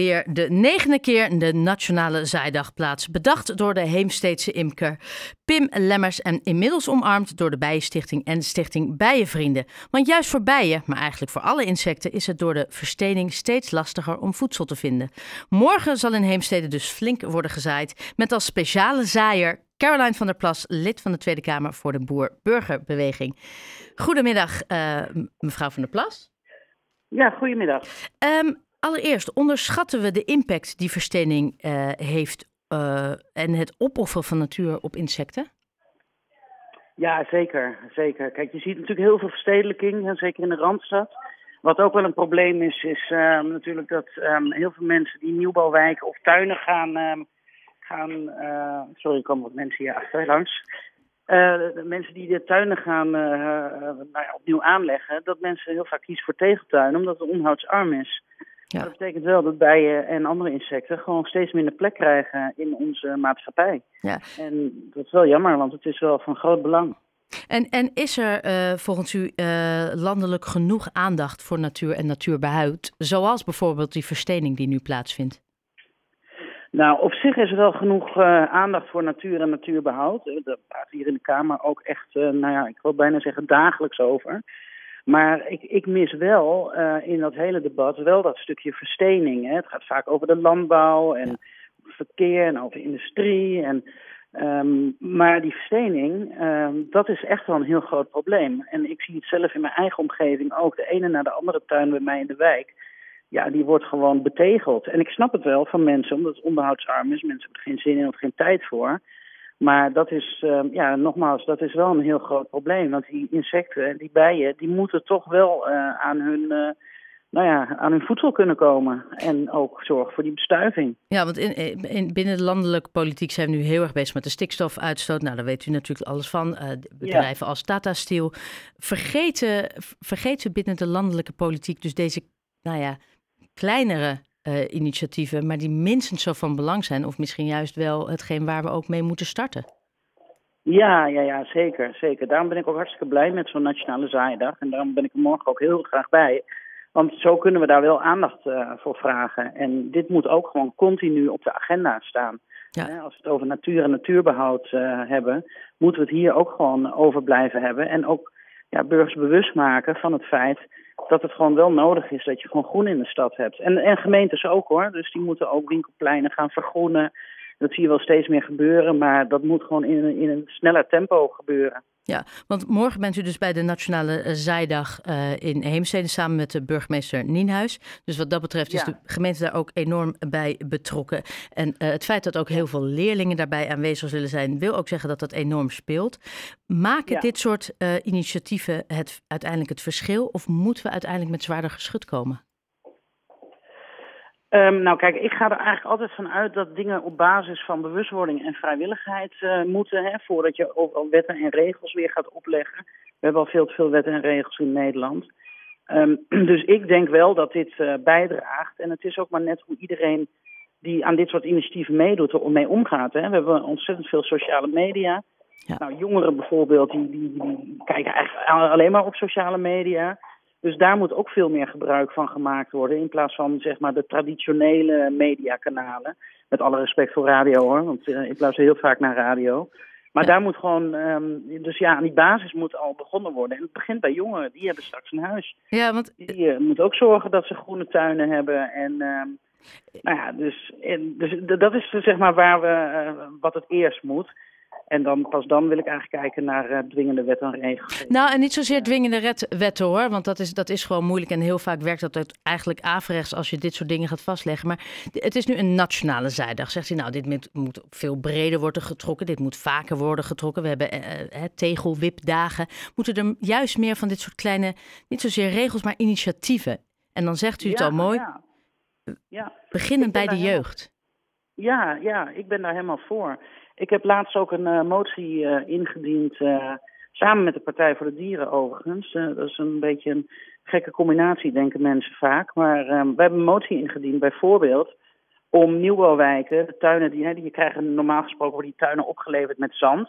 Weer de negende keer de Nationale Zaaidag Bedacht door de Heemsteedse imker Pim Lemmers en inmiddels omarmd door de Bijenstichting en de Stichting Bijenvrienden. Want juist voor bijen, maar eigenlijk voor alle insecten, is het door de verstening steeds lastiger om voedsel te vinden. Morgen zal in Heemstede dus flink worden gezaaid met als speciale zaaier Caroline van der Plas, lid van de Tweede Kamer voor de Boer-Burgerbeweging. Goedemiddag, uh, mevrouw van der Plas. Ja, goedemiddag. Um, Allereerst onderschatten we de impact die verstening uh, heeft uh, en het opofferen van natuur op insecten? Ja, zeker, zeker. Kijk, je ziet natuurlijk heel veel verstedelijking, zeker in de Randstad. Wat ook wel een probleem is, is uh, natuurlijk dat um, heel veel mensen die nieuwbouwwijken of tuinen gaan... Um, gaan uh, sorry, er komen wat mensen hier achter langs. Mensen die de tuinen gaan nou ja, opnieuw aanleggen, dat mensen heel vaak kiezen voor tegeltuinen, omdat het onhoudsarm is. Ja. Dat betekent wel dat bijen en andere insecten gewoon steeds minder plek krijgen in onze maatschappij. Ja. En dat is wel jammer, want het is wel van groot belang. En, en is er uh, volgens u uh, landelijk genoeg aandacht voor natuur en natuurbehoud, zoals bijvoorbeeld die verstening die nu plaatsvindt? Nou, op zich is er wel genoeg uh, aandacht voor natuur en natuurbehoud. Daar praten hier in de Kamer ook echt, nou ja, ik wil bijna zeggen dagelijks over. Maar ik, ik mis wel uh, in dat hele debat wel dat stukje verstening. Hè. Het gaat vaak over de landbouw en verkeer en over industrie. En, um, maar die verstening, um, dat is echt wel een heel groot probleem. En ik zie het zelf in mijn eigen omgeving ook. De ene naar de andere tuin bij mij in de wijk. Ja, die wordt gewoon betegeld. En ik snap het wel van mensen, omdat het onderhoudsarm is. Mensen hebben er geen zin in of geen tijd voor. Maar dat is, uh, ja, nogmaals, dat is wel een heel groot probleem. Want die insecten, die bijen, die moeten toch wel uh, aan hun... Uh, nou ja, aan hun voedsel kunnen komen. En ook zorgen voor die bestuiving. Ja, want in, in, binnen de landelijke politiek zijn we nu heel erg bezig met de stikstofuitstoot. Nou, daar weet u natuurlijk alles van. Uh, bedrijven als Tata Steel. Vergeten, vergeten binnen de landelijke politiek dus deze, nou ja, kleinere uh, initiatieven, maar die minstens zo van belang zijn, of misschien juist wel hetgeen waar we ook mee moeten starten. Ja, ja, ja, zeker, zeker. Daarom ben ik ook hartstikke blij met zo'n Nationale Zaaidag. En daarom ben ik er morgen ook heel graag bij. Want zo kunnen we daar wel aandacht uh, voor vragen. En dit moet ook gewoon continu op de agenda staan. Ja. Als we het over natuur en natuurbehoud uh, hebben, moeten we het hier ook gewoon over blijven hebben. En ook ja, burgers bewust maken van het feit dat het gewoon wel nodig is dat je gewoon groen in de stad hebt. En, en gemeentes ook hoor. Dus die moeten ook winkelpleinen gaan vergroenen. Dat zie je wel steeds meer gebeuren, maar dat moet gewoon in, in een sneller tempo gebeuren. Ja, want morgen bent u dus bij de Nationale eh, Zijdag uh, in Heemstede samen met de burgemeester Nienhuis. Dus wat dat betreft is de gemeente daar ook enorm bij betrokken. En uh, het feit dat ook heel veel leerlingen daarbij aanwezig zullen zijn, wil ook zeggen dat dat enorm speelt. Maken ja. dit soort uh, initiatieven het, uiteindelijk het verschil of moeten we uiteindelijk met zwaarder geschut komen? Um, nou kijk, ik ga er eigenlijk altijd van uit dat dingen op basis van bewustwording en vrijwilligheid uh, moeten. Hè, voordat je overal wetten en regels weer gaat opleggen. We hebben al veel te veel wetten en regels in Nederland. Um, dus ik denk wel dat dit uh, bijdraagt. En het is ook maar net hoe iedereen die aan dit soort initiatieven meedoet, er mee omgaat. Hè. We hebben ontzettend veel sociale media. Ja. Nou, jongeren bijvoorbeeld, die, die, die kijken eigenlijk alleen maar op sociale media. Dus daar moet ook veel meer gebruik van gemaakt worden. In plaats van zeg maar de traditionele mediakanalen. Met alle respect voor radio hoor. Want uh, ik luister heel vaak naar radio. Maar ja. daar moet gewoon, um, dus ja, aan die basis moet al begonnen worden. En het begint bij jongeren, die hebben straks een huis. Ja, want... Die uh, moeten ook zorgen dat ze groene tuinen hebben. En um, nou ja, dus, en, dus dat is zeg maar waar we, uh, wat het eerst moet. En dan, pas dan wil ik eigenlijk kijken naar uh, dwingende wetten en regels. Nou, en niet zozeer dwingende wetten hoor, want dat is, dat is gewoon moeilijk. En heel vaak werkt dat eigenlijk averechts als je dit soort dingen gaat vastleggen. Maar het is nu een nationale zijdag. Zegt hij, nou, dit moet, veel breder worden getrokken. Dit moet vaker worden getrokken. We hebben uh, tegelwipdagen. Moeten er juist meer van dit soort kleine, niet zozeer regels, maar initiatieven. En dan zegt u het ja, al mooi. Ja. ja. Beginnen bij de jeugd. Ja, ja, ik ben daar helemaal voor. Ik heb laatst ook een uh, motie uh, ingediend, uh, samen met de Partij voor de Dieren overigens. dat is een beetje een gekke combinatie, denken mensen vaak. Maar we hebben een motie ingediend, bijvoorbeeld om nieuwbouwwijken, de tuinen, die, hè, die krijgen normaal gesproken worden die tuinen opgeleverd met zand.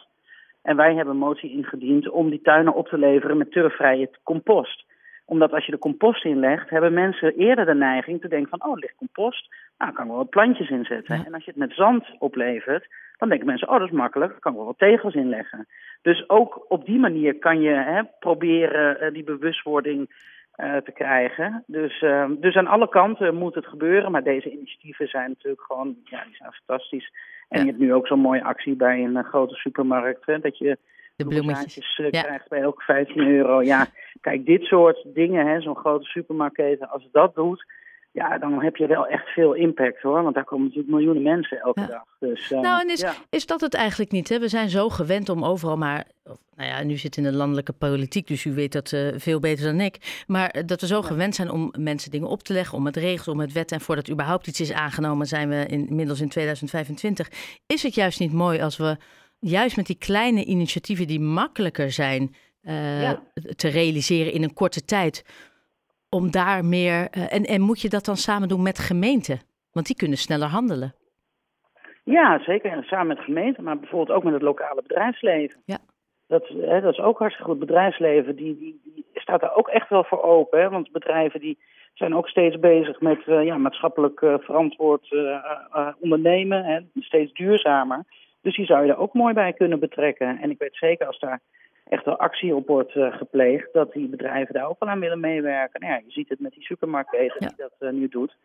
En wij hebben een motie ingediend om die tuinen op te leveren met turfvrije compost omdat als je de compost inlegt, hebben mensen eerder de neiging te denken van, oh, er ligt compost, Nou, kan ik wel wat plantjes inzetten. En als je het met zand oplevert, dan denken mensen, oh dat is makkelijk, kan ik wel wat tegels inleggen. Dus ook op die manier kan je hè, proberen die bewustwording uh, te krijgen. Dus, uh, dus aan alle kanten moet het gebeuren. Maar deze initiatieven zijn natuurlijk gewoon, ja, die zijn fantastisch. En je hebt nu ook zo'n mooie actie bij een uh, grote supermarkt. Hè, dat je de bloemetjes ja. krijgt bij elke 15 euro. Ja, kijk, dit soort dingen, zo'n grote supermarktketen, als dat doet ja, dan heb je wel echt veel impact hoor. Want daar komen natuurlijk miljoenen mensen elke dag. Dus, uh, nou, en is, is dat het eigenlijk niet? Hè? We zijn zo gewend om overal maar. Nou ja, nu zit in de landelijke politiek, dus u weet dat uh, veel beter dan ik. Maar dat we zo gewend zijn om mensen dingen op te leggen, om het regels, om het wet. En voordat überhaupt iets is aangenomen, zijn we inmiddels in 2025. Is het juist niet mooi als we juist met die kleine initiatieven die makkelijker zijn te realiseren in een korte tijd om daar meer. Uh, en, en moet je dat dan samen doen met gemeenten? Want die kunnen sneller handelen. Ja, zeker. En samen met gemeenten, maar bijvoorbeeld ook met het lokale bedrijfsleven. Ja. Dat, hè, dat is ook hartstikke goed. Bedrijfsleven die, die, die staat daar ook echt wel voor open. Hè? Want bedrijven die zijn ook steeds bezig met uh, ja, maatschappelijk uh, verantwoord ondernemen. Hè? Steeds duurzamer. Dus die zou je er ook mooi bij kunnen betrekken. En ik weet zeker als daar echt wel actie op wordt uh, gepleegd, dat die bedrijven daar ook wel aan willen meewerken. Nou ja, je ziet het met die supermarktketen ja. die dat uh, nu doet.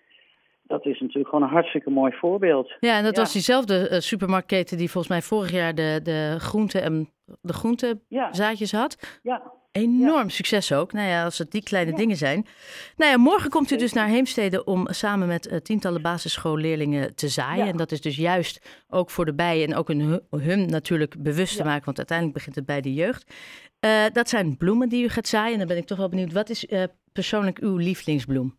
Dat is natuurlijk gewoon een hartstikke mooi voorbeeld. Ja, en dat ja. was diezelfde uh, supermarktketen die volgens mij vorig jaar de, de groente en de groentezaadjes ja. had. Ja. Enorm succes ook. Nou ja, als het die kleine dingen zijn. Nou ja, morgen komt u dus naar Heemstede om samen met uh, tientallen basisschoolleerlingen te zaaien. En dat is dus juist ook voor de bijen en ook hun, hun natuurlijk bewust te maken. Want uiteindelijk begint het bij de jeugd. Uh, dat zijn bloemen die u gaat zaaien. En dan ben ik toch wel benieuwd. Wat is uh, persoonlijk uw lievelingsbloem?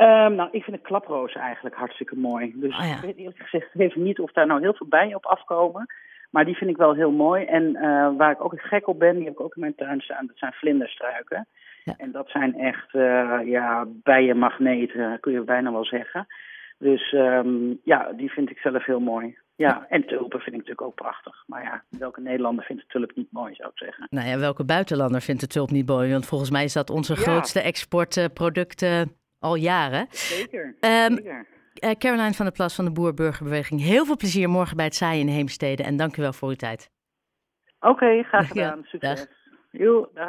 Um, nou, ik vind de klaproos eigenlijk hartstikke mooi. Dus oh ik weet eerlijk gezegd even niet of daar nou heel veel bijen op afkomen. Maar die vind ik wel heel mooi. En uh, waar ik ook gek op ben, die heb ik ook in mijn tuin staan, dat zijn vlinderstruiken. Ja. En dat zijn echt uh, ja, bijenmagneten, kun je bijna wel zeggen. Dus um, ja, die vind ik zelf heel mooi. Ja, en tulpen vind ik natuurlijk ook prachtig. Maar ja, welke Nederlander vindt de tulp niet mooi, zou ik zeggen. Nou ja, welke buitenlander vindt de tulp niet mooi? Want volgens mij is dat onze ja. grootste exportproduct uh, al jaren. Zeker, um, zeker. Uh, Caroline van der Plas van de Boer-Burgerbeweging. Heel veel plezier morgen bij het zaaien in Heemstede. En dank u wel voor uw tijd. Oké, okay, graag gedaan. Succes. Dag. Jo, dag.